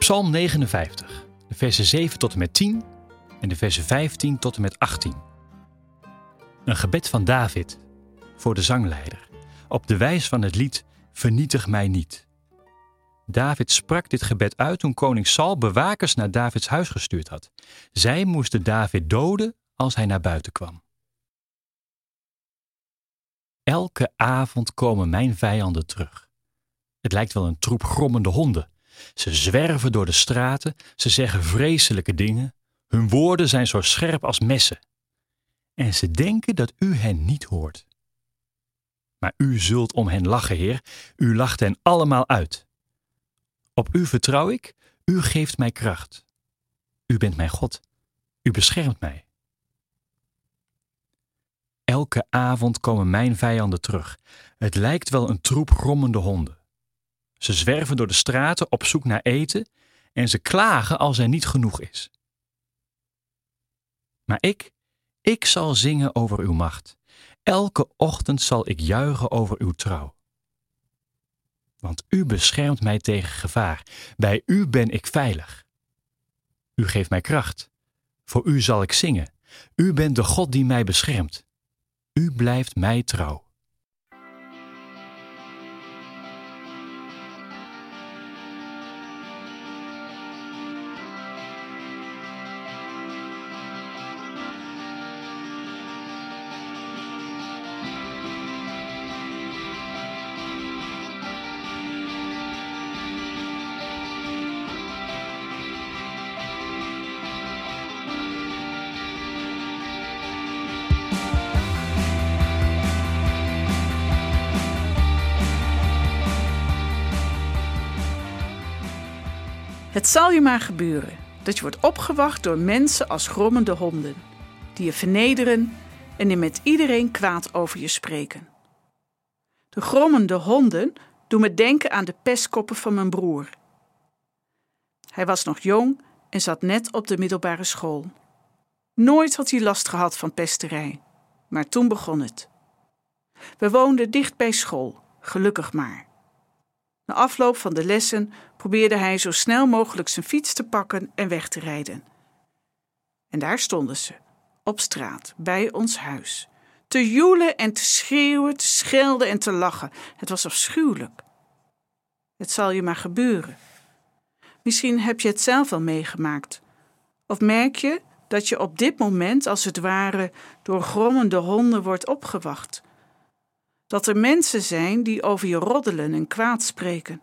Psalm 59, de versen 7 tot en met 10 en de versen 15 tot en met 18. Een gebed van David voor de zangleider, op de wijs van het lied Vernietig mij niet. David sprak dit gebed uit toen koning Saul bewakers naar Davids huis gestuurd had. Zij moesten David doden als hij naar buiten kwam. Elke avond komen mijn vijanden terug. Het lijkt wel een troep grommende honden. Ze zwerven door de straten, ze zeggen vreselijke dingen. Hun woorden zijn zo scherp als messen. En ze denken dat u hen niet hoort. Maar u zult om hen lachen, Heer. U lacht hen allemaal uit. Op u vertrouw ik, u geeft mij kracht. U bent mijn God, u beschermt mij. Elke avond komen mijn vijanden terug. Het lijkt wel een troep grommende honden. Ze zwerven door de straten op zoek naar eten en ze klagen als er niet genoeg is. Maar ik, ik zal zingen over uw macht. Elke ochtend zal ik juichen over uw trouw. Want u beschermt mij tegen gevaar. Bij u ben ik veilig. U geeft mij kracht. Voor u zal ik zingen. U bent de God die mij beschermt. U blijft mij trouw. Het zal je maar gebeuren dat je wordt opgewacht door mensen als grommende honden, die je vernederen en die met iedereen kwaad over je spreken. De grommende honden doen me denken aan de pestkoppen van mijn broer. Hij was nog jong en zat net op de middelbare school. Nooit had hij last gehad van pesterij, maar toen begon het. We woonden dicht bij school, gelukkig maar. Na afloop van de lessen probeerde hij zo snel mogelijk zijn fiets te pakken en weg te rijden. En daar stonden ze, op straat, bij ons huis. Te joelen en te schreeuwen, te schelden en te lachen. Het was afschuwelijk. Het zal je maar gebeuren. Misschien heb je het zelf al meegemaakt. Of merk je dat je op dit moment, als het ware, door grommende honden wordt opgewacht dat er mensen zijn die over je roddelen en kwaad spreken.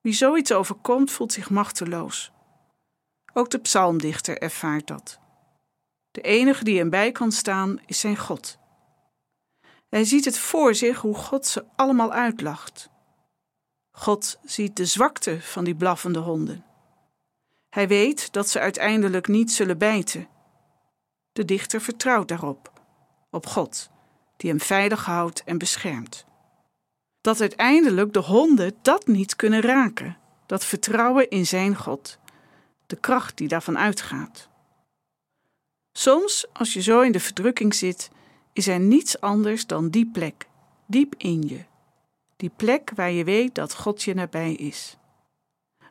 Wie zoiets overkomt, voelt zich machteloos. Ook de psalmdichter ervaart dat. De enige die hem bij kan staan is zijn God. Hij ziet het voor zich hoe God ze allemaal uitlacht. God ziet de zwakte van die blaffende honden. Hij weet dat ze uiteindelijk niet zullen bijten. De dichter vertrouwt daarop, op God die hem veilig houdt en beschermt. Dat uiteindelijk de honden dat niet kunnen raken, dat vertrouwen in zijn God, de kracht die daarvan uitgaat. Soms, als je zo in de verdrukking zit, is er niets anders dan die plek, diep in je. Die plek waar je weet dat God je nabij is.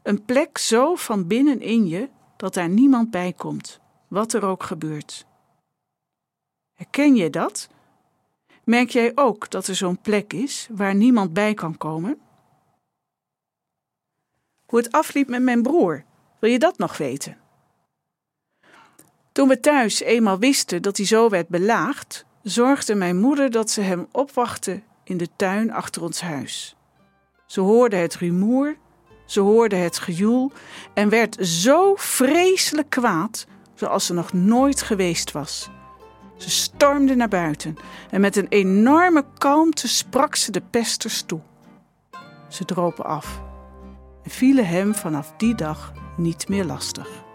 Een plek zo van binnen in je dat daar niemand bij komt, wat er ook gebeurt. Herken je dat? Merk jij ook dat er zo'n plek is waar niemand bij kan komen? Hoe het afliep met mijn broer, wil je dat nog weten? Toen we thuis eenmaal wisten dat hij zo werd belaagd, zorgde mijn moeder dat ze hem opwachtte in de tuin achter ons huis. Ze hoorde het rumoer, ze hoorde het gejoel en werd zo vreselijk kwaad zoals ze nog nooit geweest was. Ze stormde naar buiten en met een enorme kalmte sprak ze de pesters toe. Ze dropen af en vielen hem vanaf die dag niet meer lastig.